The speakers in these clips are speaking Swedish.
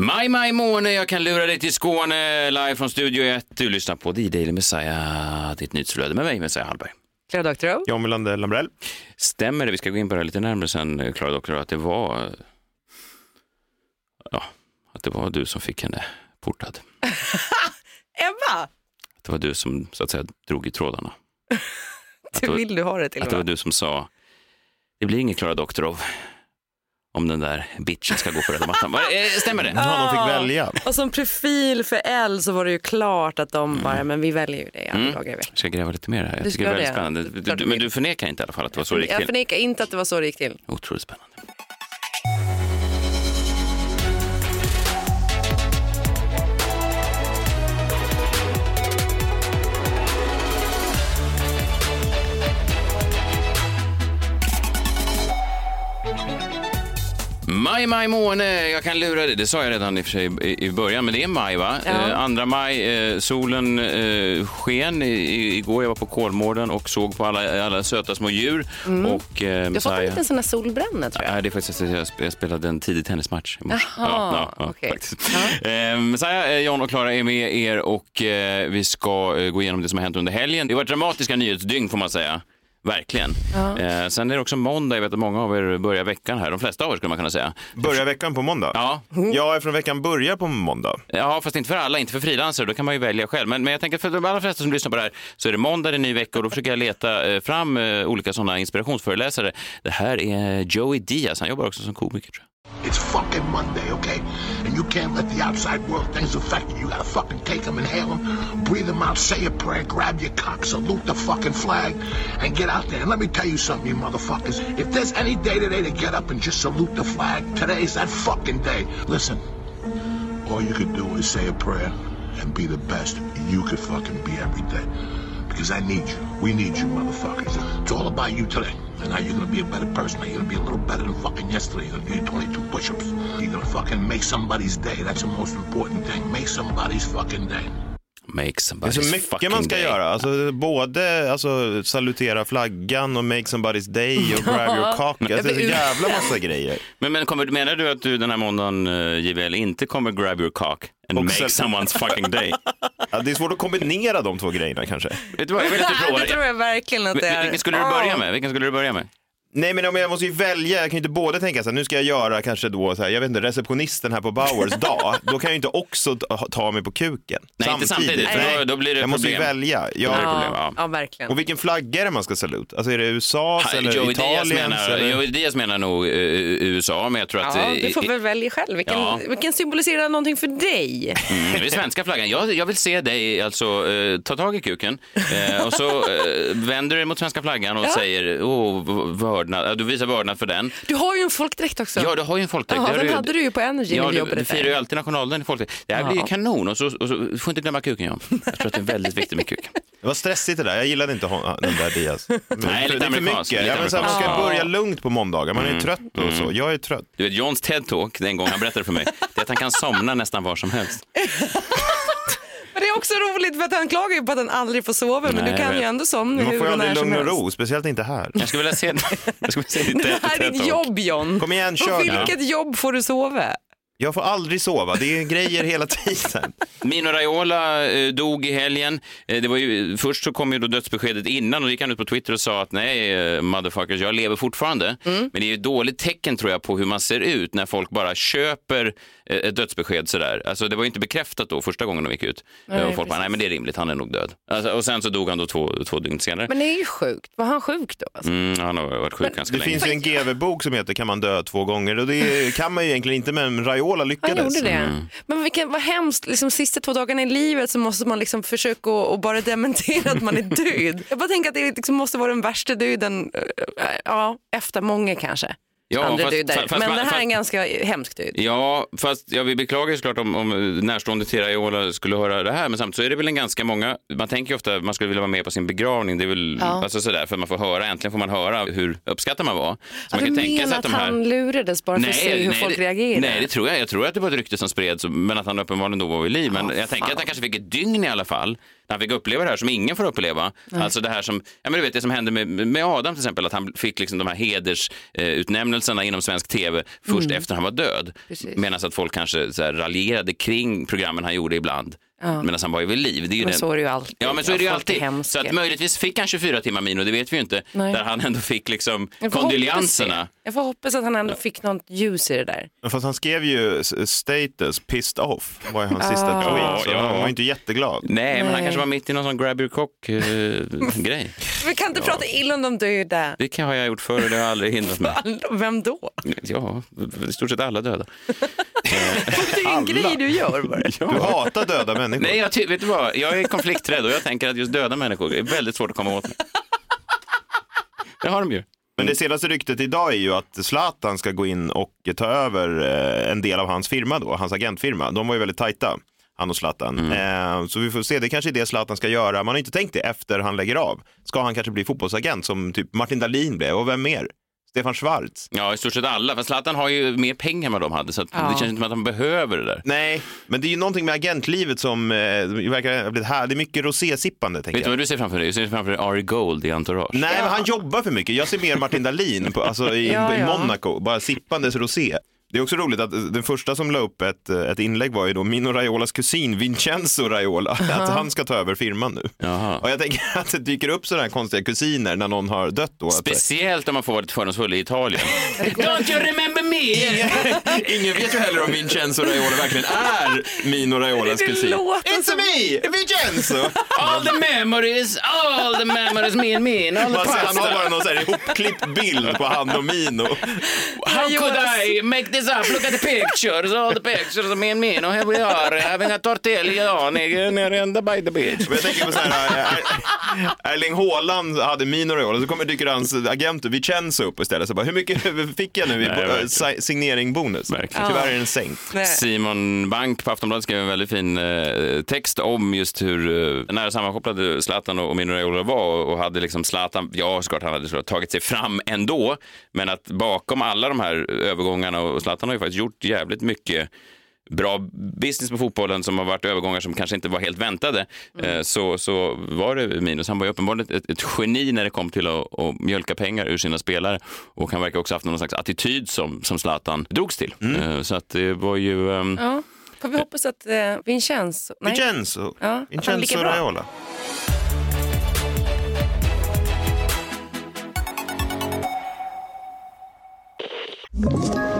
Maj, maj måne, jag kan lura dig till Skåne live från Studio 1. Du lyssnar på The Daily Messiah, ditt nyhetsflöde med mig, Messiah Hallberg. Clara Doctorow. John Melander Lambrell. Stämmer det, vi ska gå in på det här lite närmare sen, Klara Doktor, att det var ja, att det var du som fick henne portad. Ebba! Att det var du som så att säga drog i trådarna. Att det vill du ha det till? Att det var va? du som sa, det blir ingen Klara Doktorov om den där bitchen ska gå på röda mattan. Eh, Stämmer det? Ja, de fick välja. Och som profil för L så var det ju klart att de bara, men vi väljer ju dig alla Mm. dagar i veckan. Jag ska gräva lite mer här. Jag Du tycker det är väldigt det. spännande. Det Du, men du förnekar inte i alla fall att det var så det gick Jag till? förnekar inte att det var så det gick till. Otroligt spännande. Maj, maj måne, jag kan lura dig. Det sa jag redan i sig i, i början, men det är maj va? Ja. Eh, andra maj, eh, solen eh, sken i, i, igår. Jag var på Kolmården och såg på alla, alla söta små djur. Och, eh, Mm. Du har fått en liten sån här solbränna tror jag. Nej, det är faktiskt jag jag spelade en tidig tennismatch i morse. Jaha, okej. faktiskt. Eh, Messiah, eh, John och Klara är med er och eh, vi ska gå igenom det som har hänt under helgen. Det var ett dramatiska nyhetsdygn får man säga. Verkligen. Eh, sen är det också måndag. Jag vet att många av er börjar veckan här. De flesta av er skulle man kunna säga. Börjar veckan på måndag? Ja, Ja, eftersom veckan börjar på måndag. Ja, fast inte för alla, inte för frilansare. Då kan man ju välja själv. Men, men jag tänker för de allra flesta som lyssnar på det här så är det måndag, det är ny vecka och då försöker jag leta eh, fram eh, olika sådana inspirationsföreläsare. Det här är Joey Diaz. Han jobbar också som komiker tror jag. It's fucking Monday, okay? And you can't let the outside world things affect you. You gotta fucking take them, inhale them, breathe them out, say a prayer, grab your cock, salute the fucking flag, and get out there. And let me tell you something, you motherfuckers. If there's any day today to get up and just salute the flag, today's that fucking day. Listen, all you could do is say a prayer and be the best you could fucking be every day. Because I need you. We need you, motherfuckers. It's all about you today. And how you're gonna be a better person. You're gonna be a little better than fucking yesterday. You're gonna do 22 push-ups. You're gonna fucking make somebody's day. That's the most important thing. Make somebody's fucking day. Make Det är somebody's så mycket man ska day. göra. Alltså, både alltså, salutera flaggan och make somebody's day och grab your cock. Alltså, det är så jävla massa grejer. Men, men kommer, menar du att du den här måndagen, uh, JVL, inte kommer grab your cock and Och make someone's fucking day? Ja, det är svårt att kombinera de två grejerna kanske. Vet du vad, jag vill att du provar. Det tror jag verkligen att det är. Vilken skulle du börja med? Vilken skulle du börja med? Nej men om jag måste ju välja, jag kan ju inte både tänka så här, nu ska jag göra kanske då så här, jag vet inte, receptionisten här på Bowers dag. Då kan jag ju inte också ta- ta mig på kuken. Nej, inte samtidigt, för Nej. då- då blir det Jag måste ju problem. välja. Det Ja. problem, ja. Ja, ja, verkligen. Och vilken flagga är det man ska saluta? Alltså är det USAs Ha, eller Joey Diaz, Italiens? menar, eller? Joey Diaz menar nog eh, USA, men jag tror att... Ja, eh, du får väl välja själv. Vilken, Ja. vilken symboliserar någonting för dig? Mm, det är svenska flaggan. Jag, jag vill se dig alltså eh, ta tag i kuken eh, och så eh, vänder du dig mot svenska flaggan och säger oh, v- vördnad. Ja, Du visar vördnad för den. Du har ju en folkdräkt också. Ja, du har ju en folkdräkt. Ja, Det den hade du ju på Energy Ja, när vi du, jobbade du firar ju alltid nationaldagen i folkdräkt. Det här Ja. blir ju kanon och så, och så du får inte glömma kuken John. Jag tror att det är väldigt viktigt med kuk. Det var stressigt det där, jag gillade inte hon, den där Diaz. lite det är för amerikansk, mycket. lite Ja, men så här, man ska börja lugnt på måndagar, man är ju trött och så. Jag är trött. Du vet, Johns TED-talk, den gång han berättade för mig, det är att han kan somna nästan var som helst. Det är också roligt för att han klagar ju på att han aldrig får sova men Nej, du kan ju ändå somna Man får ju aldrig lugn och ro, speciellt inte här. Jag skulle vilja se, jag skulle vilja se ditt Det här är ditt jobb John. Kom igen, På kör nu. vilket jobb får du sova? Jag får aldrig sova, det är grejer hela tiden. Mino Raiola eh, dog i helgen. Eh, det var ju, först så kom ju då dödsbeskedet innan och då gick han ut på Twitter och sa att nej, eh, motherfuckers, jag lever fortfarande. Mm. Men det är ju ett dåligt tecken tror jag på hur man ser ut när folk bara köper ett dödsbesked sådär. Alltså det var ju inte bekräftat då första gången de gick ut. Nej, och folk bara, nej men det är rimligt, han är nog död. Alltså, och sen så dog han då två, två dygn senare. Men det är ju sjukt. Var han sjuk då? Alltså? Mm, han har varit sjuk ganska Det länge. finns ju en GV-bok som heter Kan man dö två gånger? Och det kan man ju egentligen inte, men Raiola Han lyckades. gjorde det. Mm. Men vilken, vad hemskt, liksom, sista två dagarna i livet så måste man liksom försöka att- att bara dementera att man är död. Jag bara tänker att det liksom måste vara den värsta döden, eh, ja, efter många kanske. Ja, andra fast- dödar. fast- Men fast- det här är en ganska hemsk död. Ja, fast ja, vi beklagar ju såklart om, om närstående till Raiola skulle höra det här, men samtidigt så är det väl en ganska många, man tänker ju ofta att man skulle vilja vara med på sin begravning, det är väl Ja. alltså sådär, för man får höra, äntligen får man höra hur uppskattad man var. Så Ja, man du kan tänka menar sig att de här... han lurades bara för att se hur folk det, reagerar? Nej, det tror jag. Jag tror att det var ett rykte som spreds, men att han uppenbarligen då var vid liv. Men jag tänker att han kanske fick ett dygn i alla fall, när han fick uppleva det här som ingen får uppleva. Alltså det här som, ja men du vet det som hände med, med Adam till exempel, att han fick liksom de här hedersutnämnelserna inom svensk tv först Mm. efter han var död. Medan att folk kanske så här raljerade kring programmen han gjorde ibland. Medan han var ju vid liv. Det är ju Men den- så är det ju alltid. Ja, men så är det ju alltid. Så att möjligtvis fick han 24 timmar Mino, det vet vi ju inte. Nej. Där han ändå fick liksom Jag. Jag får hoppas att han ändå fick något ljus i det där. Fast han skrev ju status pissed off, var ju hans sista Ah. tweet. Så Ja, ja. han var ju inte jätteglad. Nej, men han Nej. kanske var mitt i någon sån grab your cock-grej. Vi kan inte prata illa om de döda. det kan har jag gjort förr och det har aldrig hindrat mig. Vem då? Ja, i stort sett alla döda. Det är en grej du gör bara. Du hatar döda människor. Nej, jag, vet du vad? Jag är konflikträdd och jag tänker att just döda människor är väldigt svårt att komma åt. Mig. Det har de ju. Men det senaste ryktet idag är ju att Zlatan ska gå in och ta över eh, en del av hans firma då, hans agentfirma. De var ju väldigt tajta, han och Zlatan. Eh, så vi får se, det kanske är det Zlatan ska göra. Man har inte tänkt det efter han lägger av. Ska han kanske bli fotbollsagent som typ Martin Dahlin blev och vem mer? Stefan Schwarz? Ja, i stort sett alla. För Zlatan har ju mer pengar än vad de hade, så att Ja. det känns inte som att han behöver det där. Nej, men det är ju någonting med agentlivet som eh, verkar ha blivit här. Det är mycket rosésippande tänker Vet du jag. vad du ser framför dig? Du ser framför dig Ari Gold i Entourage. Nej, men han jobbar för mycket. Jag ser mer Martin Dahlin på, alltså i, Ja, i ja. Monaco, bara sippandes rosé. Det är också roligt att den första som la upp ett, ett inlägg var ju då Mino Raiolas kusin Vincenzo Raiola, att han ska ta över firman nu. Jaha. Och jag tänker att det dyker upp sådana här konstiga kusiner när någon har dött då. Speciellt om man får vara lite fördomsfull i Italien. Don't you remember me? ingen vet ju heller om Vincenzo Raiola verkligen är Mino Raiolas Det kusin. It's som- me, Vincenzo! All the memories, all the memories, me and me, all the ser, han har pasta. bara någon så här ihopklippt bild på han och Mino. How could I make this up? Look at the pictures, all the pictures of me and me. And here we are having a tortilla nere by the beach. Men jag tänker på så här, Erling Haaland hade Mino Raiola, så kommer dyker hans agent Vincenzo upp istället. Så bara, hur mycket fick jag nu i Nej, signeringbonus? Verkligen. Tyvärr är den sänkt. Nej. Simon Bank på Aftonbladet skrev en väldigt fin eh, text om just hur eh, nära sammankopplade Zlatan och, och Mino Raiola var och, och hade liksom Zlatan, ja såklart han hade såklart tagit sig fram ändå, men att bakom alla de här övergångarna och Zlatan har ju faktiskt gjort jävligt mycket bra business på fotbollen som har varit övergångar som kanske inte var helt väntade, eh, så, så var det minus. Han var ju uppenbarligen ett, ett geni när det kom till att, att mjölka pengar ur sina spelare och han verkar också ha haft någon slags attityd som, som Zlatan drogs till. Eh, Så att det var ju... ehm, Ja, får vi hoppas att eh, Vincenzo... Nej. Vincenzo, Ja, Vincenzo bra. Raiola. Ett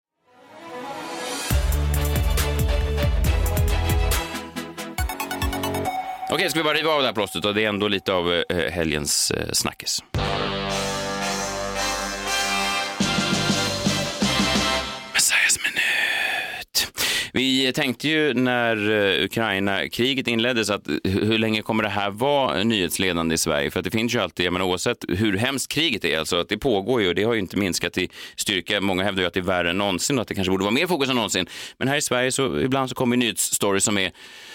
Okej, ska vi bara riva av det här plåstret och det är ändå lite av eh, helgens eh, snackis. Vi tänkte ju när eh, Ukraina-kriget inleddes att hur länge kommer det här vara nyhetsledande i Sverige? För att det finns ju alltid, jag menar, oavsett hur hemskt kriget är, alltså att det pågår ju och det har ju inte minskat i styrka. Många hävdar ju att det är värre än någonsin och att det kanske borde vara mer fokus än någonsin. Men här i Sverige så ibland så kommer nyhetsstories som är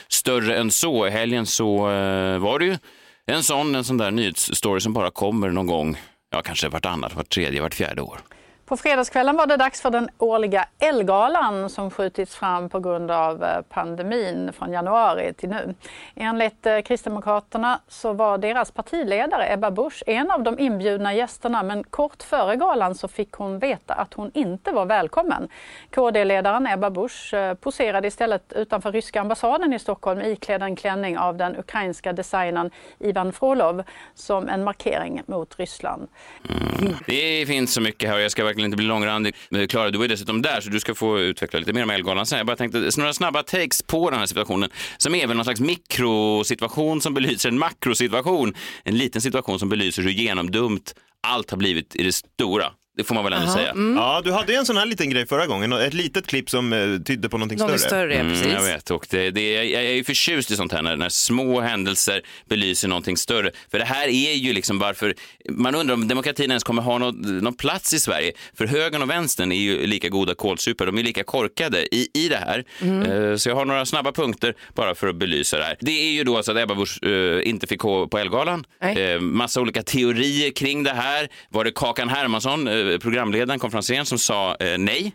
större än så. I helgen så eh, var det ju en sån, en sån där nyhetsstory som bara kommer någon gång, ja kanske vartannat, vart tredje, vart fjärde år. På fredagskvällen var det dags för den årliga Elgalan som skjutits fram på grund av eh, pandemin från januari till nu. Enligt eh, Kristdemokraterna så var deras partiledare Ebba Busch en av de inbjudna gästerna men kort före galan så fick hon veta att hon inte var välkommen. KD-ledaren Ebba Busch eh, poserade istället utanför ryska ambassaden i Stockholm iklädd en klänning av den ukrainska designern Ivan Frolov som en markering mot Ryssland. Mm. Det finns så mycket här och jag ska verkligen inte bli långrandig. Klara, du var ju dessutom där så du ska få utveckla lite mer om Elgalan. sen. Jag bara tänkte, några snabba takes på den här situationen som är väl någon slags mikrosituation som belyser en makrosituation. En liten situation som belyser hur genomdumt allt har blivit i det stora. Det får man väl ändå säga. Ja, du hade ju en sån här liten grej förra gången, ett litet klipp som eh, tydde på någonting Något större. större, ja, precis. Mm, jag vet, och det, det, jag jag är ju förtjust i sånt här när, när små händelser belyser någonting större. För det här är ju liksom varför, man undrar om demokratin ens kommer ha någon, någon plats i Sverige. För högern och vänstern är ju lika goda kålsupare, de är lika korkade i, i det här. Eh, Så jag har några snabba punkter bara för att belysa det här. Det är ju då alltså att Ebba Busch eh, inte fick gå på Ellegalan. Eh, massa olika teorier kring det här. Var det Kakan Hermansson, programledaren, konferencieren, som sa eh, nej?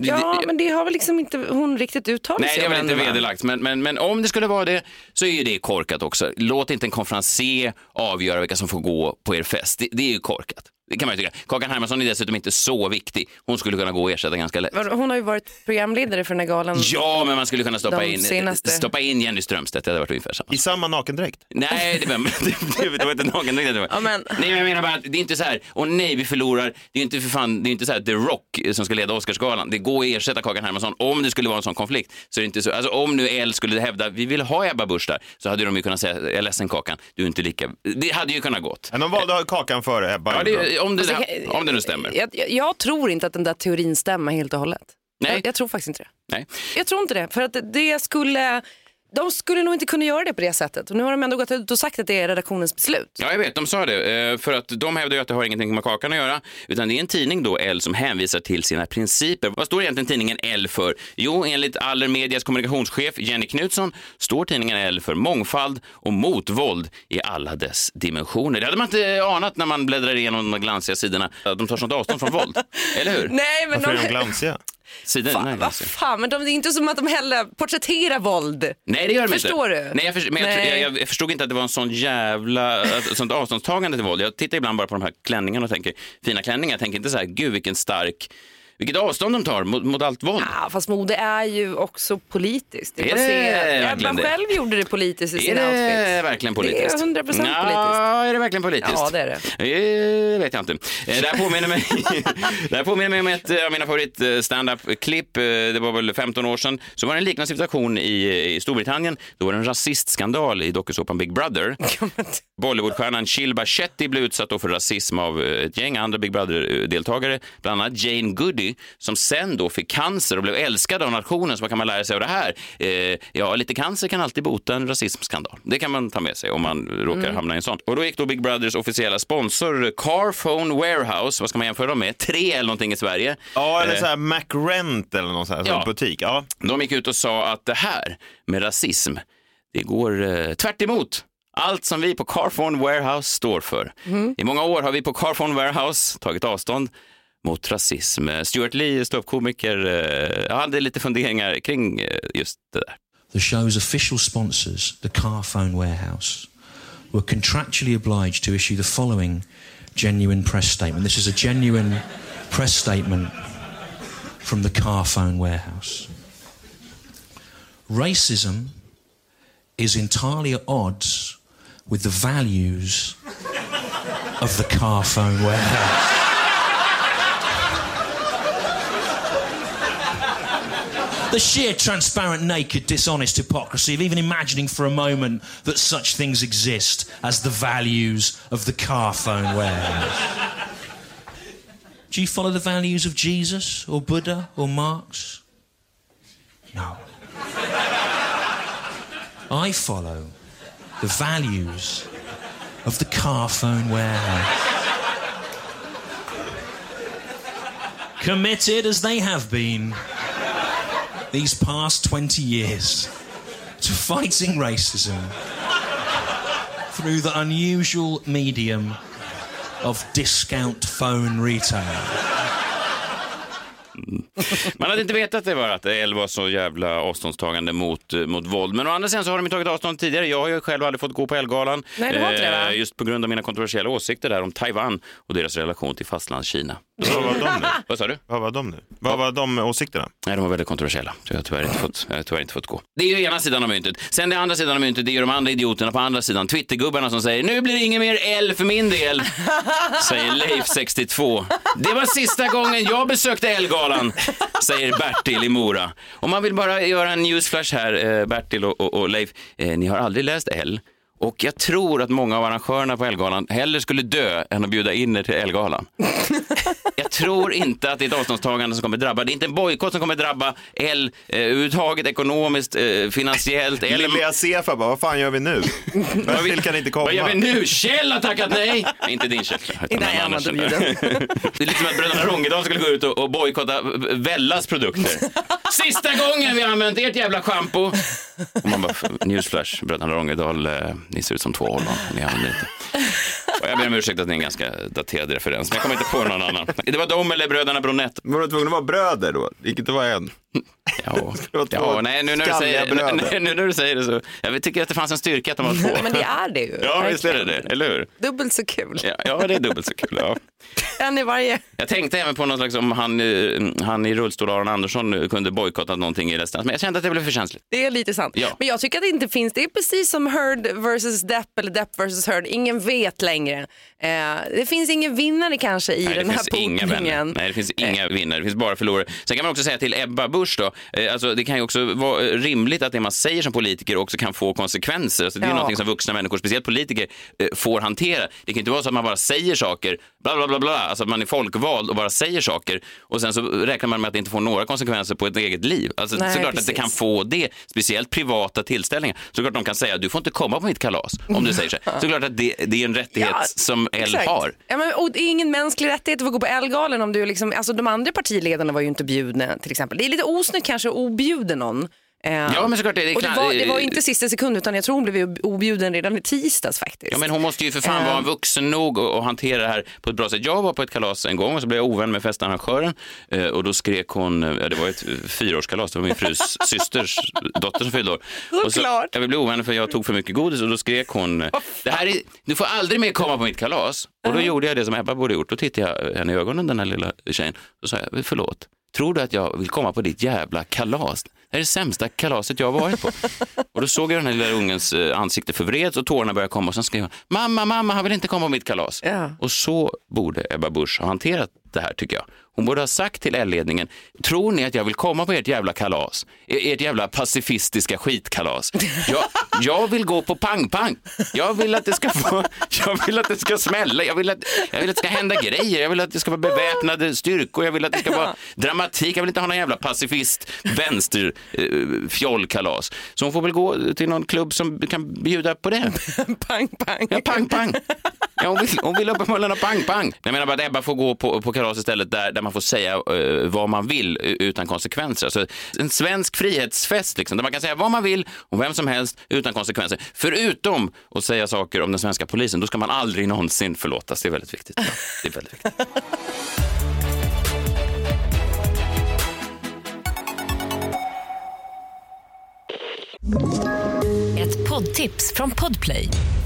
Ja, men det har väl liksom inte hon riktigt uttalat Nej, sig det är väl inte vederlagt. Men, men, men om det skulle vara det så är ju det korkat också. Låt inte en konferencier avgöra vilka som får gå på er fest. Det, det är ju korkat. Det kan man ju tycka. Kakan Hermansson är dessutom inte så viktig. Hon skulle kunna gå och ersätta ganska lätt. Hon har ju varit programledare för den här galan. Ja, men man skulle kunna stoppa in, senaste. stoppa in Jenny Strömstedt. Det hade varit ungefär samma. I samma nakendräkt. Nej, det var, det, det, det var inte någon det var. Ja, men- Nej, men jag menar bara att det är inte så här, och nej, vi förlorar. Det är inte för fan, det är inte så här The Rock som ska leda Oscarsgalan. Det går att ersätta Kakan Hermansson om det skulle vara en sån konflikt. Så är det inte så, alltså om nu L skulle hävda, vi vill ha Ebba Busch där, så hade de ju kunnat säga, jag är ledsen Kakan, du är inte lika, det hade ju kunnat gått. Men de valde kakan före Ebba. Ja, det, om, det, Alltså, jag- om det nu stämmer. Jag, jag, jag tror inte att den där teorin stämmer helt och hållet. Nej. Jag, jag tror faktiskt inte det. Nej. Jag tror inte det. För att det skulle, de skulle nog inte kunna göra det på det sättet. Och nu har de ändå gått ut och sagt att det är redaktionens beslut. Ja, jag vet, de sa det. eh, För att de hävdar ju att det har ingenting med Kakan att göra, utan det är en tidning då, L, som hänvisar till sina principer. Vad står egentligen tidningen L för? Jo, enligt Allermedias kommunikationschef Jenny Knutsson står tidningen L för mångfald och motvåld i alla dess dimensioner. Det hade man inte anat när man bläddrar igenom de glansiga sidorna. De tar sånt avstånd från våld, eller hur? Nej, men Varför är de de, glansiga? Sidor, fan, nej, vad fan, men de, det är inte som att de heller porträtterar våld. Nej, det gör de Förstår inte. du? Nej, jag, förstår, men Nej. jag, jag, jag förstod inte att det var en sån jävla ett sånt avståndstagande till våld. Jag tittar ibland bara på de här klänningarna och tänker, fina klänningar, jag tänker inte så här, gud vilken stark, vilket avstånd de tar mot, mot allt våld. Ja, fast mode är ju också politiskt. Är det baserat- verkligen Ebba det? själv gjorde det politiskt i Är sina det outfits. verkligen politiskt? Det är 100% politiskt. Ja, är det verkligen politiskt? Ja, det är det. Eh, vet jag inte. Eh, Det här påminner mig, det här påminner mig om ett av mina favorit eh, stand-up-klipp. Eh, Det var väl 15 år sedan. Så var det en liknande situation i, i Storbritannien. Då var det en rasistskandal i dokusåpan Big Brother. Bollywoodstjärnan Shilba Shetty blev utsatt för rasism av ett gäng andra Big Brother-deltagare, bland annat Jane Goody, som sen då fick cancer och blev älskad av nationen. Så vad kan man lära sig av det här? Eh, ja, lite cancer kan alltid bota en rasismskandal. Det kan man ta med sig om man råkar hamna i en sån. Och då gick då Big Brothers officiella sponsor Carphone Warehouse, vad ska man jämföra dem med? Tre eller någonting i Sverige. Ja, eller Eh, så här McRent eller någon sån här Ja. butik. Ja. de gick ut och sa att det här med rasism, det går eh, tvärt emot allt som vi på Carphone Warehouse står för. I många år har vi på Carphone Warehouse tagit avstånd mot rasism. Stuart Lee, ståuppkomiker, eh, hade lite funderingar kring eh, just det där. The show's official sponsors, the Carphone Warehouse, were contractually obliged to issue the following genuine press statement. This is a genuine press statement from the Carphone Warehouse. Racism is entirely at odds with the values of the Carphone Warehouse. The sheer, transparent, naked, dishonest hypocrisy of even imagining for a moment that such things exist as the values of the Carphone Warehouse. Do you follow the values of Jesus or Buddha or Marx? No. I follow the values of the Carphone Warehouse. Committed as they have been these past 20 years to fighting racism through the unusual medium of discount phone retail. Man hade inte vetat det var att Elle var så jävla avståndstagande mot, eh, mot våld. Men å andra sidan så har de ju tagit avstånd tidigare. Jag har ju själv aldrig fått gå på Elle-galan. Nej, det var inte det, va? Eh, Just på grund av mina kontroversiella åsikter där om Taiwan och deras relation till fastlandskina. Vad var de nu? Vad sa du? Vad var de nu? Vad var de åsikterna? Nej, de var väldigt kontroversiella. Så jag har tyvärr inte fått, jag har tyvärr inte fått gå. Det är ju ena sidan av myntet. Sen det andra sidan av myntet, det är ju de andra idioterna på andra sidan. Twittergubbarna som säger nu blir det inget mer L för min del. Säger Leif 62. Det var sista gången jag besökte Elgalan, säger Bertil i Mora. Om man vill bara göra en newsflash här, eh, Bertil och, och, och Leif, eh, ni har aldrig läst L. Och jag tror att många av arrangörerna på Elgalan hellre skulle dö än att bjuda in er till Elgalan. Jag tror inte att det är ett avståndstagande som kommer drabba. Det är inte en bojkott som kommer drabba L eh, överhuvudtaget ekonomiskt, eh, finansiellt. Eller... Lilla Sefa bara, vad fan gör vi nu? Bertil kan inte komma. Vad gör vi nu? Kjell har tackat nej! Nej, inte din Kjell. annan man Kjell. Det är lite som att bröderna Rångedal skulle gå ut och, och bojkotta Vellas produkter. Sista gången vi har använt ert jävla schampo. Och man bara, newsflash, bröderna Rångedal, eh, ni ser ut som två ollon. Ni använder inte. Jag ber om ursäkt att det är en ganska daterad referens, men jag kommer inte på någon annan. Det var de eller bröderna Bronett. Var du tvungen att vara bröder då? Det gick inte att vara en? Ja, ja nej, nu, när säger, nu, nu när du säger det så. Jag tycker att det fanns en styrka att de var två. Men det är det ju. Ja, visst är det det, eller hur? Dubbelt så kul. Ja, ja, det är dubbelt så kul. Ja. En i varje. Jag tänkte även på någon slags om han, eh, han i rullstol, Aron Andersson, eh, kunde bojkotta någonting i resten. Men jag kände att det blev för känsligt. Det är lite sant. Ja. Men jag tycker att det inte finns, det är precis som Heard versus Depp eller Depp versus Heard. Ingen vet längre. Eh, det finns ingen vinnare kanske i Nej, det den här finns inga vänner. bokningen. Nej, det finns inga vinnare. Det finns bara förlorare. Sen kan man också säga till Ebba Busch då, eh, alltså det kan ju också vara eh, rimligt att det man säger som politiker också kan få konsekvenser. Alltså det är Ja. som vuxna människor, speciellt politiker, eh, får hantera. Det kan inte vara så att man bara säger saker, bla bla bla, bla alltså att man är folkvald och bara säger saker och sen så räknar man med att det inte får några konsekvenser på ett eget liv. Alltså Nej, såklart att det precis. kan få det, speciellt privata tillställningar. Såklart de kan säga du får inte komma på mitt kalas om du säger så. Såklart att det, det är en rättighet Ja, som L Exakt. har. Ja, men, och det är ingen mänsklig rättighet att få gå på Ellegalan om du liksom, alltså de andra partiledarna var ju inte bjudna till exempel. Det är lite osnyggt kanske att objuden någon. Eh, Ja, men såklart, det och det, var, det var inte sista sekund utan jag tror hon blev ju objuden redan i tisdags faktiskt. Ja, men hon måste ju för fan Eh. vara vuxen nog och, och hantera det här på ett bra sätt. Jag var på ett kalas en gång och så blev jag ovän med festarrangören eh, och då skrek hon, ja, det var ett fyraårskalas, det var min frus systers dotter som fyllde år. Och så, Såklart. jag blev ovän för jag tog för mycket godis och då skrek hon, det här är, du får aldrig mer komma på mitt kalas. Och då gjorde jag det som Ebba borde gjort, då tittade jag henne i ögonen, den här lilla tjejen, och sa jag, förlåt, tror du att jag vill komma på ditt jävla kalas? Det är det sämsta kalaset jag har varit på. Och då såg jag den här lilla ungens eh, ansikte förvreds och tårarna började komma och sen skrev hon, mamma, mamma, han vill inte komma på mitt kalas. Ja. Och så borde Ebba Busch ha hanterat det här tycker jag. Hon borde ha sagt till L-ledningen, tror ni att jag vill komma på ert jävla kalas? E- Ert jävla pacifistiska skitkalas? Jag, jag vill gå på pang-pang. Jag vill att det ska få, jag vill att det ska smälla, jag vill att, jag vill att det ska hända grejer, jag vill att det ska vara beväpnade styrkor, jag vill att det ska vara dramatik, jag vill inte ha någon jävla pacifist vänster eh, fjollkalas. Så hon får väl gå till någon klubb som kan bjuda på det. pang, pang. Ja, pang, pang. Ja, hon, vill, hon vill uppenbarligen ha pang, pang. Jag menar bara att Ebba får gå på, på kalas istället där, där man får säga uh, vad man vill utan konsekvenser. Alltså, en svensk frihetsfest liksom, där man kan säga vad man vill om vem som helst utan konsekvenser. Förutom att säga saker om den svenska polisen, då ska man aldrig någonsin förlåtas. Det är väldigt viktigt. Ja, det är väldigt viktigt. Ett poddtips från Podplay.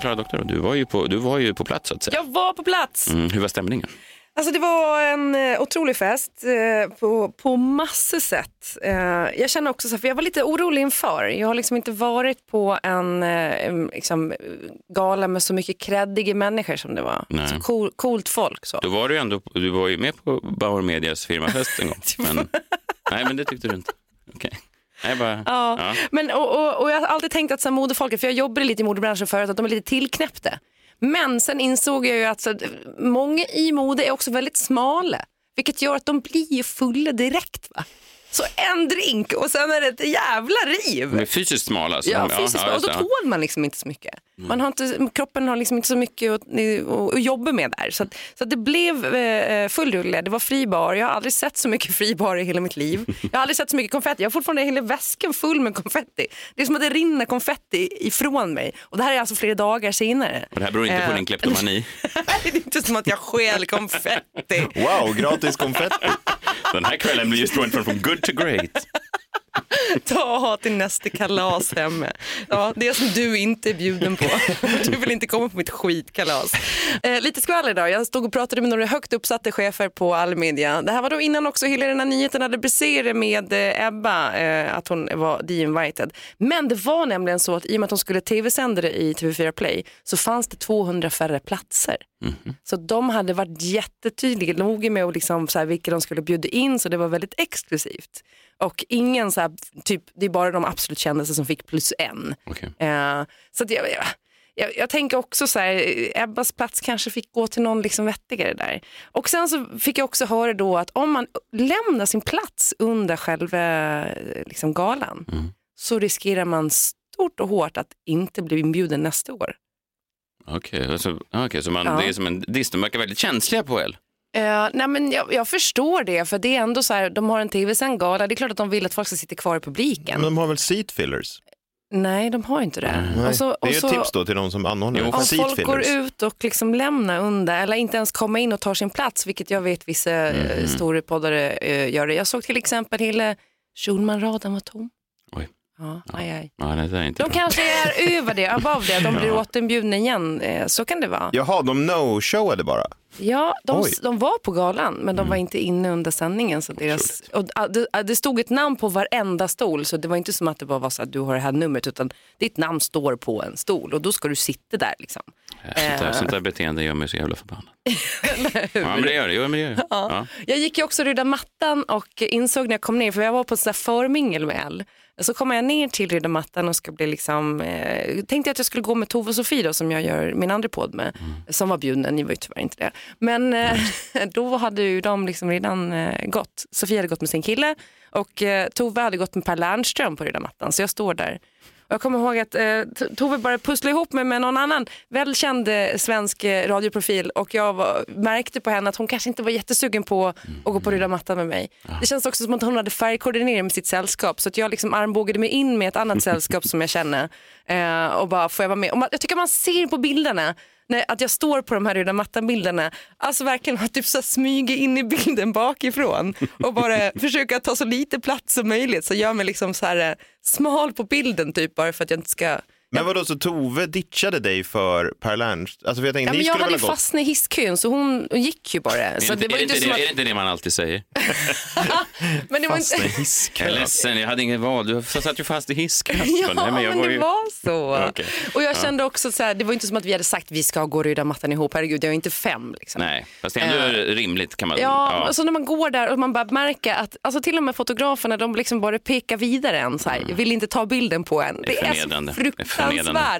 Men Klara Doktor, du var ju på, du var ju på plats så att säga. Jag var på plats. Mm, hur var stämningen? Alltså det var en eh, otrolig fest eh, på, på massor sätt. Eh, jag känner också så här, för jag var lite orolig inför. Jag har liksom inte varit på en eh, liksom, gala med så mycket kreddiga människor som det var. Nej. Så cool, coolt folk. Så. Då var du ändå, du var ju med på Bauer Medias firmafest en gång. Men, nej, men det tyckte du inte. Okej. Bara, Ja. ja. Men, och, och, och jag har alltid tänkt att så här, modefolket, för jag jobbade lite i modebranschen förut, att de är lite tillknäppta. Men sen insåg jag ju att så, många i mode är också väldigt smala. Vilket gör att de blir fulla direkt. Va? Så en drink och sen är det ett jävla riv. De är fysiskt smala. alltså. Ja, fysiskt. ja, och då tål man liksom inte så mycket. Man har inte, kroppen har liksom inte så mycket att, att, att jobba med där. Så, att, så att det blev eh, full rulle, det var fri bar. Jag har aldrig sett så mycket fri bar i hela mitt liv. Jag har aldrig sett så mycket konfetti. Jag har fortfarande hela väskan full med konfetti. Det är som att det rinner konfetti ifrån mig. Och det här är alltså flera dagar senare. Och det här beror inte på Eh, din kleptomani. det är inte som att jag stjäl konfetti. Wow, gratis konfetti. Den här kvällen blir just från from good to great. Ta och ha till nästa kalas hemma. Ja, det som du inte är bjuden på. Du vill inte komma på mitt skitkalas. Eh, lite skvaller idag. Jag stod och pratade med några högt uppsatta chefer på Allmedia. Det här var då innan också hela den här nyheten hade briserat med eh, Ebba, eh, att hon var de-invited. Men det var nämligen så att i och med att de skulle tv-sända det i TV4 Play så fanns det 200 färre platser. Så de hade varit jättetydliga, noga med att liksom, så här, vilka de skulle bjuda in så det var väldigt exklusivt. Och ingen så här, typ, det är bara de absolut kändaste som fick plus en. Eh, så att jag, jag, jag, jag tänker också så här, Ebbas plats kanske fick gå till någon liksom vettigare där. Och sen så fick jag också höra då att om man lämnar sin plats under själva eh, liksom, galan så riskerar man stort och hårt att inte bli inbjuden nästa år. Okej, alltså, okej, så man, Ja. det är som en diss. De verkar väldigt känsliga på el. Eh, nej men jag, jag förstår det, för det är ändå så här, de har en tv-sänd gala, det är klart att de vill att folk ska sitta kvar i publiken. Men de har väl seat fillers? Nej, de har inte det. Nej. Och så- det är och ju så- ett tips då till de som anordnar. Om folk går fillers. ut och liksom lämnar under eller inte ens kommer in och tar sin plats, vilket jag vet vissa mm. Mhm. stora poddare eh, gör det. Jag såg till exempel hela Schulman-raden var tom. Oj. Ja, aj, aj. Ja, det är inte De bra. kanske är över det, above det, de blir Ja. återinbjudna igen. Eh, Så kan det vara. Jaha, de no-showade bara? Ja, de, de var på galan men de var inte inne under sändningen. Så deras, och, ah, det, ah, det stod ett namn på varenda stol så det var inte som att det bara var så att du har det här numret utan ditt namn står på en stol och då ska du sitta där. Liksom. Sånt där, Eh, sånt där beteende gör mig så jävla förbannad. ja, men det gör det. Jo, men det, gör det. Ja. Jag gick ju också röda mattan och insåg när jag kom ner, för jag var på ett där förmingel med Elle. Så kommer jag ner till röda mattan och ska bli liksom, eh, tänkte att jag skulle gå med Tove och Sofie då, som jag gör min andra podd med, som var bjudna, ni var ju tyvärr inte det. Men eh, då hade ju de liksom redan eh, gått. Sofie hade gått med sin kille och eh, Tove hade gått med Per Lernström på röda mattan, så jag står där. Jag kommer ihåg att eh, Tove bara pusslade ihop mig med någon annan välkänd eh, svensk eh, radioprofil och jag var, märkte på henne att hon kanske inte var jättesugen på att gå på röda mattan med mig. Det känns också som att hon hade färgkoordinerat med sitt sällskap så att jag liksom armbågade mig in med ett annat sällskap som jag känner eh, och bara får jag vara med. Och man, jag tycker man ser på bilderna när, att jag står på de här röda mattan-bilderna, alltså verkligen har typ så smyger in i bilden bakifrån och bara försöka ta så lite plats som möjligt. Så gör mig liksom så här eh, smal på bilden typ bara för att jag inte ska Men vadå, så Tove ditchade dig för Per Lernst? Alltså, för jag tänkte, Ja, men jag skulle hade väl ju ha gått... fastnat i hisskön så hon gick ju bara. Är, Så inte, det var är, inte inte som det, att... är det inte det man alltid säger? Men det var inte... Jag är ledsen, jag hade inget val. Du satt ju fast i hisskast. Ja, Nej, men, jag var det ju- var så. Okej. Och jag Ja. kände också så här, det var inte som att vi hade sagt vi ska gå röda mattan ihop. Herregud, jag är inte fem. Liksom. Nej, fast det är ändå Eh, rimligt kan man... Ja, alltså när man går där och man bara märker att alltså till och med fotograferna de liksom bara pekar vidare en så här, vill inte ta bilden på en. Det är, så. Det är fruktansvärt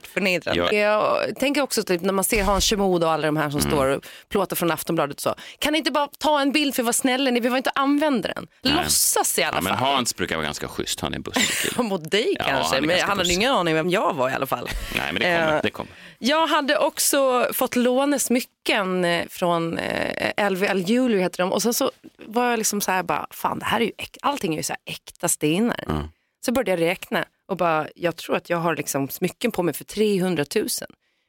förnedrande. Ja. Jag tänker också typ, när man ser Hans Kjemod och alla de här som Mm. står och plåtar från Aftonbladet och så. Kan ni inte bara ta en bild för att vara snälla? Ni behöver inte använda den. Nej. Låtsas i alla Ja, men fall. Hans brukar vara ganska schysst. Han är en bussig. Mot dig Ja, kanske, han men han hade ingen aning vem jag var i alla fall. Nej, men det kommer. Eh, Det kommer. Jag hade också fått låna smycken eh, från eh, LVL Jewelry heter de och sen så var jag liksom så här bara, fan det här är ju äk- allting är ju så här äkta stenar. Så började jag räkna och bara, jag tror att jag har liksom smycken på mig för 300 000.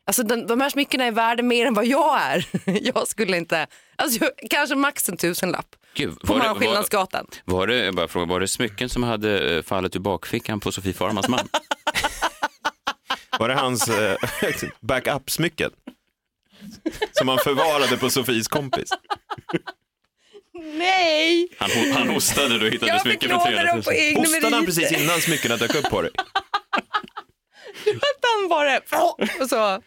Alltså de, de här smyckena är värda mer än vad jag är. Jag skulle inte, alltså jag, kanske max en tusenlapp Gud, på var, det, var, Malmskillnadsgatan. var, det, jag bara fråga, var det smycken som hade eh, fallit ur bakfickan på Sofie Farmans man? Var det hans eh, backup-smycken? Som han förvarade på Sofies kompis? Nej! Han, han hostade och hittade Jag smycken för låna 300 000. dem på egna Hostade han precis innan smyckena dök upp på dig? Att han bara, och så.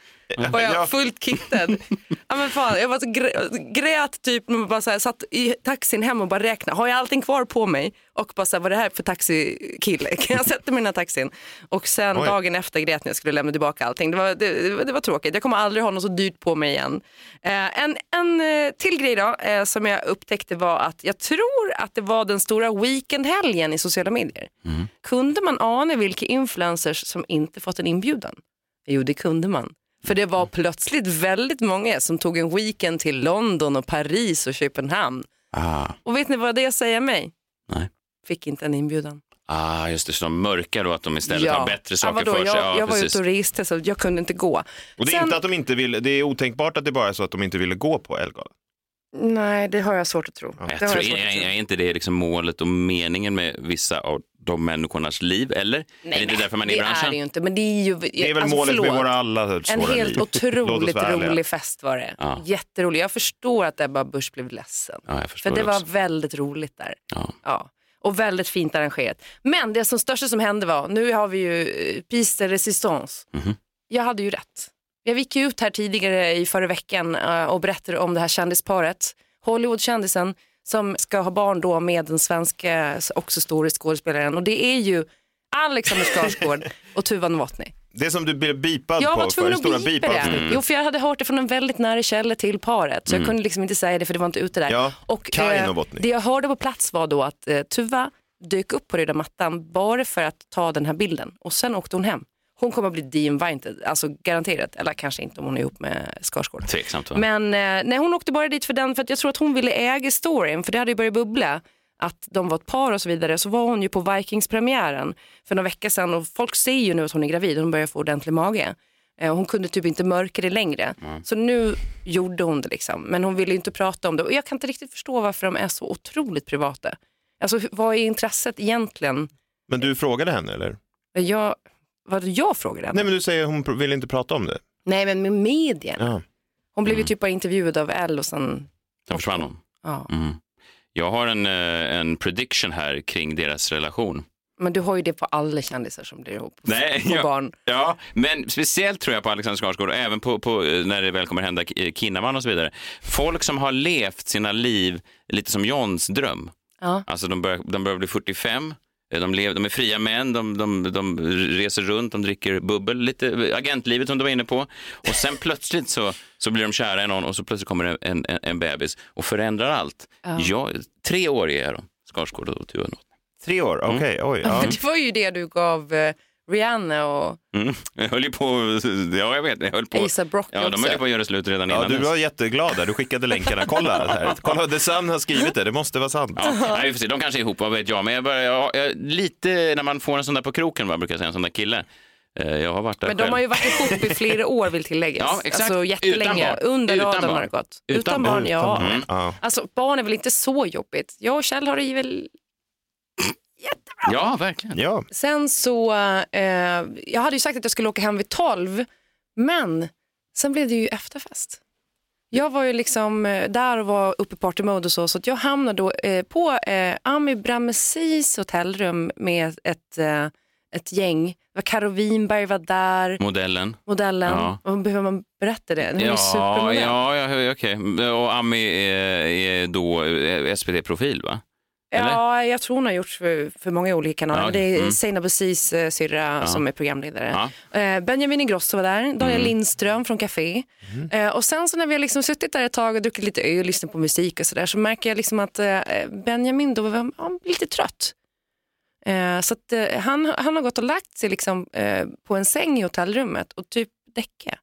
Var jag fullt kittad. Ja, men fan, jag var så grä, grät typ när bara så här, satt i taxin hem och bara räknade. Har jag allting kvar på mig? Och bara så här, vad är det här för taxikille? Kan jag sätta mig i den här taxin? Och sen Oj. dagen efter grät när jag skulle lämna tillbaka allting. Det var, det, det var- tråkigt. Jag kommer aldrig ha något så dyrt på mig igen. Eh, en, en eh, till grej då, eh, som jag upptäckte var att jag tror att det var den stora weekendhelgen i sociala medier. Kunde man ana vilka influencers som inte fått en inbjudan? Jo, det kunde man. För det var plötsligt väldigt många som tog en weekend till London och Paris och Köpenhamn. Ah, Och vet ni vad det säger mig? Nej. Fick inte en inbjudan. ah, just det, så de mörkar då att de istället har bättre saker ja, vadå? för sig. Jag, Ja, jag var ute och reste så jag kunde inte gå. Och det är Sen- inte att de inte vill, det är otänkbart att det bara är så att de inte ville gå på Ellegalan. Nej, det har jag svårt att tro. Jag Det har tror, jag tro. är inte det liksom målet och meningen med vissa av de människornas liv? Eller? är det inte därför man är i det branschen? är det ju inte. Men det är ju... Det är väl alltså, målet med förlåt. våra alla En svåra helt liv. Otroligt rolig fest var det. Ja. Jätterolig. Jag förstår att Ebba Busch blev ledsen. Ja, jag förstår För det det var väldigt roligt där. Ja. Ja. Och väldigt fint arrangerat. Men det som största som hände var, nu har vi ju eh, Piste Resistance. Mhm. Jag hade ju rätt. Jag gick ju ut här tidigare i förra veckan eh, och berättade om det här kändisparet. Hollywoodkändisen som ska ha barn då med den svenska också stora skådespelaren. Och det är ju Alexander Skarsgård och Tuva Novotny. Det som du blev bipad Jag på var för, tvungen det att bipa det. bipavsnittet. Jo, för jag hade hört det från en väldigt nära källa till paret. Så jag Mm. kunde liksom inte säga det för det var inte ute där. Ja, och, eh, det jag hörde på plats var då att eh, Tuva dök upp på röda mattan bara för att ta den här bilden. Och sen åkte hon hem. Hon kommer att bli de-invited, alltså garanterat. Eller kanske inte om hon är ihop med Skarsgård. Tveksamt va? Men eh, nej, hon åkte bara dit för den för att jag tror att hon ville äga storyn för det hade ju börjat bubbla att de var ett par och så vidare. Så var hon ju på Vikings-premiären för några veckor sedan och folk ser ju nu att hon är gravid och hon börjar få ordentlig mage. Eh, Hon kunde typ inte mörka det längre. Så nu gjorde hon det liksom. Men hon ville inte prata om det. Och jag kan inte riktigt förstå varför de är så otroligt privata. Alltså vad är intresset egentligen? Men du frågade henne eller? Jag, vad jag frågade henne? Nej men du säger hon vill inte prata om det. Nej men med medierna. Ja. Hon blev ju typ bara intervjuad av Elle och sen... Sen försvann hon. Ja. Mm. Jag har en, eh, en prediction här kring deras relation. Men du har ju det på alla kändisar som blir ihop. Nej, Får ja, barn. ja, men speciellt tror jag på Alexander Skarsgård och även på, på eh, när det väl kommer hända Kinnaman och så vidare. Folk som har levt sina liv lite som Johns dröm. Ja. Alltså de börjar, de börjar bli 45, eh, de, lev, de är fria män, de, de, de reser runt, de dricker bubbel, lite agentlivet som du var inne på. Och sen plötsligt så, så blir de kära i någon och så plötsligt kommer en, en, en bebis och förändrar allt. Ja. Ja, tre år är de, Skarsgård och Tuva. Tre år, Mm. okej, oj. Ja. Det var ju det du gav eh, Rihanna och Mm. Jag höll ju på, ja jag vet, jag höll på. A$AP Rocky Ja, de höll ju på att göra slut redan Ja, innan du dess. var jätteglad där, du skickade länkarna. Kolla, här. Kolla The Sun har skrivit det, det måste vara sant. Ja, nej, vi får se. De kanske är ihop, vad vet jag. Men jag börjar, jag, jag, lite när man får en sån där på kroken, va, brukar jag säga, en sån där kille. Eh, Jag har varit där Men de själv. har ju varit ihop i flera år vill tilläggas. Ja, exakt. Alltså jättelänge. Utan barn. Under Utan radarn barn. har det gått. Utan Utan, barn. barn, ja. Ja. Alltså barn är väl inte så jobbigt. Jag och Kjell har det ju väl Ja, verkligen. Ja. Sen så, eh, jag hade ju sagt att jag skulle åka hem vid 12, men sen blev det ju efterfest. Jag var ju liksom eh, där och var uppe i partymode och så, så att jag hamnade då eh, på eh, Ami Bramesis hotellrum med ett, eh, ett gäng. Det var Karo Winberg var där, Modellen. modellen. Ja. Och behöver man berätta det? Hon är Ja, supermodell. ja, ja okej. Och Ami är, är då eh, SVT-profil, va? Eller? Ja, jag tror hon har gjort för, för många olika kanaler. Ja, Men det är mm. Seinabo Sis eh, syrra Ja. som är programledare. Ja. Eh, Benjamin Ingrosso var där, Daniel Mm. Lindström från Café. Eh, och sen så när vi har liksom suttit där ett tag och druckit lite öl och lyssnat på musik och sådär så märker jag liksom att Benjamin då var ja, lite trött. Så att, han, han har gått och lagt sig liksom, på en säng i hotellrummet och typ däcka.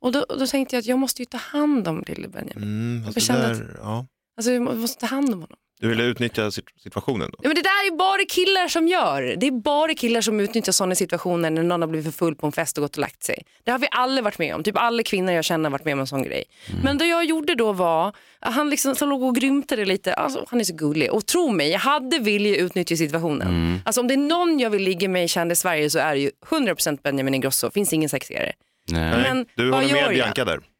Och då, då tänkte jag att jag måste ju ta hand om lille Benjamin. Mm, Jag alltså kände där, ja. Alltså, jag måste ta hand om honom. Du ville utnyttja sit- situationen då? Ja, men det där är bara killar som gör. Det är bara killar som utnyttjar sådana situationer när någon har blivit för full på en fest och gått och lagt sig. Det har vi alla varit med om. Typ alla kvinnor jag känner har varit med om en sån grej. Men det jag gjorde då var, att han liksom så låg och grymtade lite. Alltså, han är så gullig. Och tro mig, jag hade velat utnyttja situationen. Alltså om det är någon jag vill ligga med i kändis Sverige så är det ju 100% Benjamin Ingrosso. Finns ingen sexigare. Nej. Men Du håller med jag? Bianca där?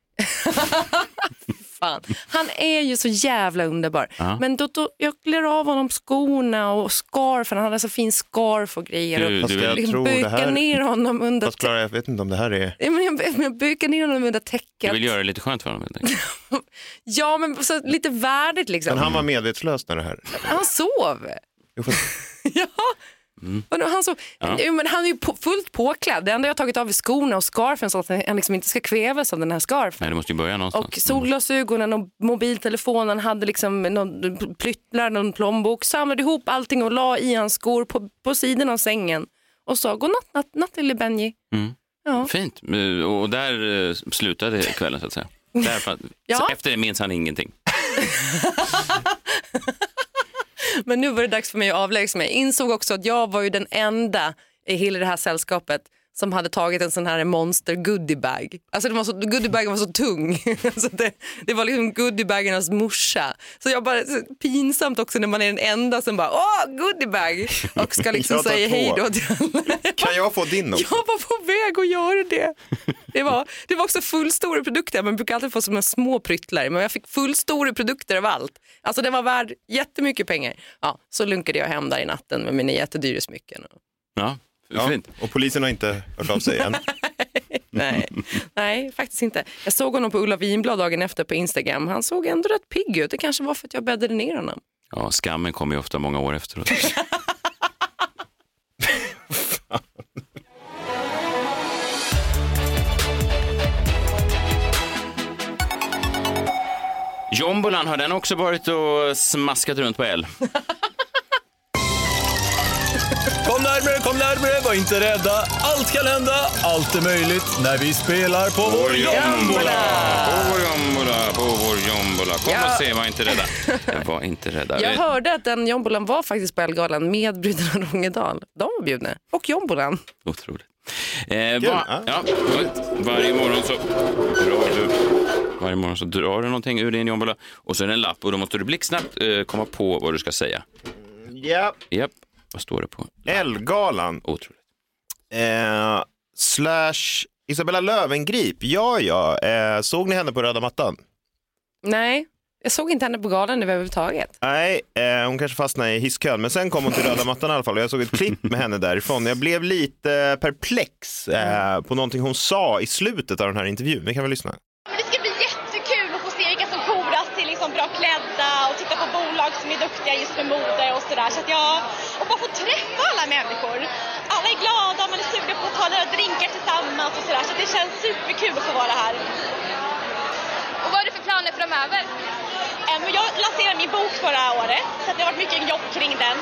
fan. Han är ju så jävla underbar. Ja. Men då, då, jag klär av honom skorna och scarfen. Han hade så fin scarf och grejer. Du- och du- jag liksom här- ner honom under Fast Klara, jag vet inte om det här är... Ja, men jag, jag bukar ner honom under Du täcket. vill göra det lite skönt för honom helt enkelt. Ja, men så lite värdigt liksom. Men han var medvetslös när det här... Han sov. Ja. Då, Han, så, Ja. men han är ju på, fullt påklädd. Det enda jag har tagit av är skorna och scarfen så att han liksom inte ska kvävas av den här scarfen. Nej, du måste ju börja någonstans. Och solglasögonen och mobiltelefonen hade liksom någon plyttlar, någon plånbok, samlade ihop allting och la i hans skor på, på sidan av sängen och sa godnatt natt, natt lille Benji. Mm. Ja. Fint. Eh, Och där eh, slutade kvällen så att säga. Där, fann- Ja. efter det minns han ingenting. Men nu var det dags för mig att avlägsna mig. Jag insåg också att jag var ju den enda i hela det här sällskapet som hade tagit en sån här monster goodiebag. Alltså den var så, goodiebagen var så tung. alltså det, det var liksom goodiebagernas morsa. Så jag bara, så pinsamt också när man är den enda som bara åh goodiebag och ska liksom säga hej då till alla. Kan jag få din också? Jag var på väg att göra det. Det var, det var också fullstora produkter. Man brukar alltid få som en små pryttlar, men jag fick fullstora produkter av allt. Alltså det var värd jättemycket pengar. Ja, så lunkade jag hem där i natten med mina jättedyra smycken. Ja, Ja, och polisen har inte hört av sig än. Nej, nej, faktiskt inte. Jag såg honom på Ulla Vinblad dagen efter på Instagram. Han såg ändå rätt pigg ut. Det kanske var för att jag bäddade ner honom. Ja, skammen kommer ju ofta många år efteråt. Jombolan, har den också varit och smaskat runt på L? Kom närmare, kom närmare, var inte rädda. Allt kan hända, allt är möjligt när vi spelar på vår jombola. På vår jombola, på vår jombola. Kom Ja. och se, var inte rädda. Var inte rädda. Jag hörde att den jombolan var faktiskt på Elgalan med Bröderna Rångedal. De var bjudna. Och jombolan. Otroligt. Eh, va, ja, varje morgon så drar du varje morgon så drar du någonting ur din jombola och så är det en lapp och då måste du blixtsnabbt eh, komma på vad du ska säga. Ja. Japp, vad står det på? Elgalan. Otroligt. Eh, slash Isabella Lövengrip. Ja, ja. Eh, såg ni henne på röda mattan? Nej, jag såg inte henne på galan överhuvudtaget. Nej, eh, hon kanske fastnade i hisskön, men sen kom hon till röda mattan i alla fall och jag såg ett klipp med henne därifrån. Jag blev lite perplex eh, på någonting hon sa i slutet av den här intervjun. Vi kan väl lyssna. Men det ska bli jättekul att få se vilka som koras till liksom bra klädda och titta på bolag som är duktiga just med mode och sådär. Så att jag, träffa alla människor. Alla är glada, man är sugen på att ta några drinkar tillsammans och sådär. Så det känns superkul att få vara här. Och vad har du för planer framöver? Eh, men Jag lanserade min bok förra året, så det har varit mycket jobb kring den.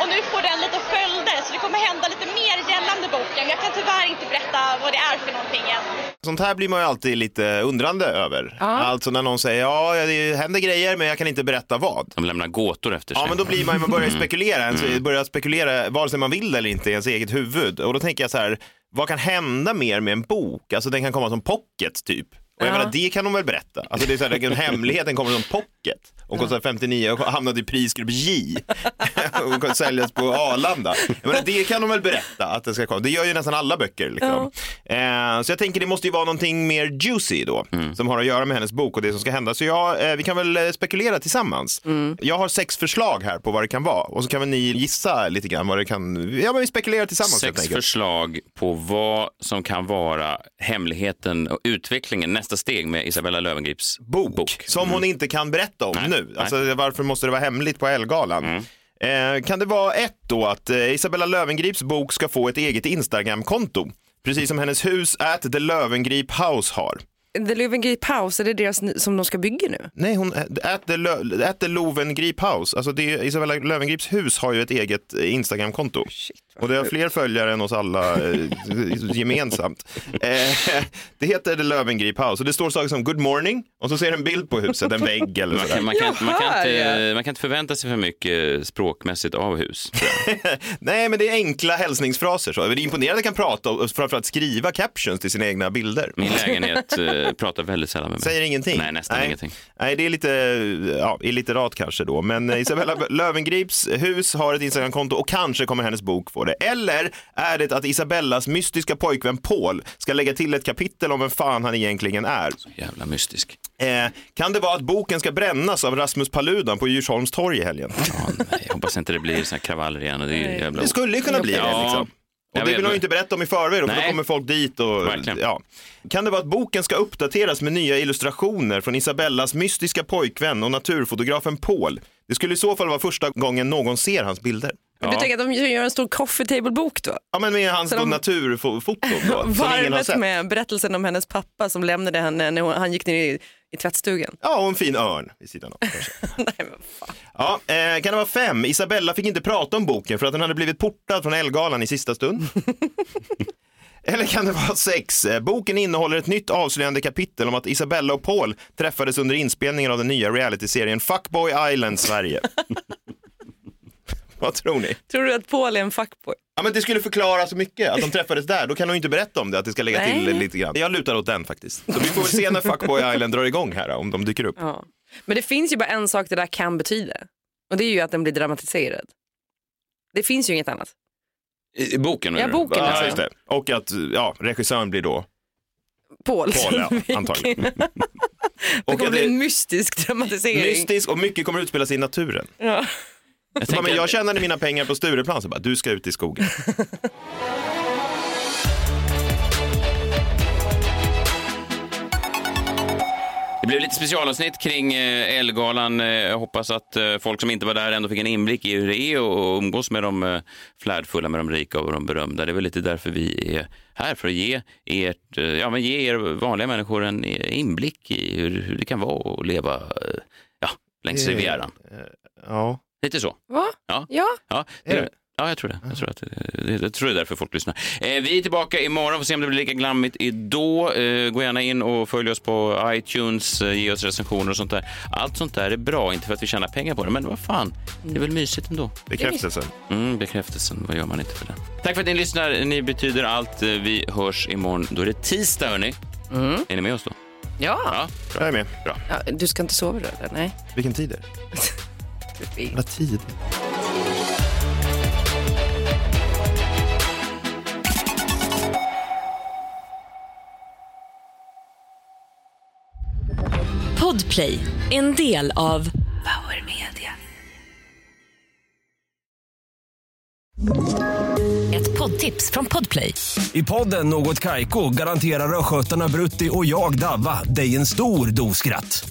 Och nu får den lite följder, så det kommer hända lite mer gällande boken. Jag kan tyvärr inte berätta vad det är för någonting än. Sånt här blir man ju alltid lite undrande över. Alltså när någon säger ja, det händer grejer men jag kan inte berätta vad. De lämnar gåtor efter sig. Ja, men då blir man, man börjar ju spekulera, ens, börjar spekulera vare sig man vill eller inte i ens eget huvud. Och då tänker jag så här, vad kan hända mer med en bok? Alltså den kan komma som pocket typ. Och jag Ja. menar, det kan de väl berätta? Alltså det är så här, en hemlighet, den kommer som pocket. Och kostar 59 och hamnade i prisgrupp J. och kan säljas på Arlanda. Jag menar, det kan de väl berätta att den ska komma. Det gör ju nästan alla böcker. Liksom. Eh, så jag tänker det måste ju vara någonting mer juicy då, som har att göra med hennes bok och det som ska hända. Så jag, eh, vi kan väl eh, spekulera tillsammans. Jag har sex förslag här på vad det kan vara och så kan väl ni gissa lite grann vad det kan, ja men vi spekulerar tillsammans Sex förslag på vad som kan vara hemligheten och utvecklingen, nästa steg med Isabella Lövengrips bok. Som hon inte kan berätta om nu. Alltså, varför måste det vara hemligt på Elgalan? Eh, kan det vara ett då att eh, Isabella Lövengrips bok ska få ett eget Instagram-konto? Precis som hennes hus at the Lövengrip House har. The Löwengrip House, är det deras som de ska bygga nu? Nej, hon, at the, Lö, at the Lovengrip House. Alltså det, Isabella Lövengrips hus har ju ett eget eh, Instagram-konto. Och det har fler följare än oss alla eh, gemensamt. Eh, det heter The Lövengrip House och det står saker som good morning och så ser en bild på huset, en vägg eller Man sådär. kan, man, kan, man, kan inte, man kan inte förvänta sig för mycket språkmässigt av hus. Nej, men det är enkla hälsningsfraser. Så. Det är imponerande att kan prata och framförallt skriva captions till sina egna bilder. Min lägenhet eh, pratar väldigt sällan med mig. Säger ingenting? Nej, nästan Nej. ingenting. Nej, det är lite ja, illiterat kanske då. Men Isabella Lövengrips hus har ett Instagramkonto och kanske kommer hennes bok få det. Eller är det att Isabellas mystiska pojkvän Paul ska lägga till ett kapitel om vem fan han egentligen är? Så jävla mystisk. Eh, kan det vara att boken ska brännas av Rasmus Paludan på Djursholms torg i helgen? Ja, nej, jag hoppas inte det blir såna här kravaller igen. Och det, är jävla... Det skulle ju kunna bli det. Liksom. Och Jag det vill ju inte berätta om i förväg, då, för då kommer folk dit. Och, Verkligen. ja. Kan det vara att boken ska uppdateras med nya illustrationer från Isabellas mystiska pojkvän och naturfotografen Paul? Det skulle i så fall vara första gången någon ser hans bilder. Du tänker att de gör en stor coffee table-bok då? Ja, men med hans Så de- naturfoto då, Varvet med berättelsen om hennes pappa som lämnade henne när han gick ner i, i tvättstugan. Ja, och en fin örn vid sidan av. kanske. Ja, eh, kan det vara fem? Isabella fick inte prata om boken för att den hade blivit portad från Elgalan i sista stund. Eller kan det vara sex? Eh, Boken innehåller ett nytt avslöjande kapitel om att Isabella och Paul träffades under inspelningen av den nya realityserien Fuckboy Island Sverige. Vad tror ni? Tror du att Paul är en fuckboy? Ja, men det skulle förklara så mycket att de träffades där. Då kan hon inte berätta om det, att det ska lägga till Nej. lite grann. Jag lutar åt den faktiskt. Så vi får väl se när Fuckboy Island drar igång här, om de dyker upp. Ja. Men det finns ju bara en sak det där kan betyda. Och det är ju att den blir dramatiserad. Det finns ju inget annat. I i boken? Ja, boken, Ja, alltså. just det. Och att ja, regissören blir då Paul. Paul, ja, antagligen. Det Och kommer att bli en mystisk dramatisering. mystisk och mycket kommer utspela sig i naturen. Ja. Jag, tänker bara, men jag tjänade mina pengar på Stureplan, så bara, du ska ut i skogen. Det blev lite specialavsnitt kring eh, Ellegalan. Eh, Jag hoppas att eh, folk som inte var där ändå fick en inblick i hur det är och umgås med de flärdfulla, med de rika och de berömda. Det är väl lite därför vi är här, för att ge, ert, ja, men ge er vanliga människor en inblick i hur, hur det kan vara att leva ja, längs Rivieran. Ja. Lite så. Va? Ja. Ja. Ja, Är det, ja jag tror det. Jag tror, att, det, jag tror det är därför folk lyssnar. Eh, vi är tillbaka imorgon, får se om det blir lika glammigt idag. Eh, gå gärna in och följ oss på iTunes, eh, ge oss recensioner och sånt där. Allt sånt där är bra, inte för att vi tjänar pengar på det, men vad fan, det är väl mysigt ändå. Bekräftelsen. Mm, bekräftelsen, vad gör man inte för det? Tack för att ni lyssnar, ni betyder allt. Eh, Vi hörs imorgon, då är det tisdag hörni. Är ni med oss då? Ja. Ja, bra. Jag är med. bra. ja. Du ska inte sova då eller? Nej. Vilken tid är det? Vad tid? Podplay, en del av Power Media. Ett poddtips från Podplay. I podden Något Kaiko garanterar östgötarna Brutti och jag, Davva, dig en stor dos skratt.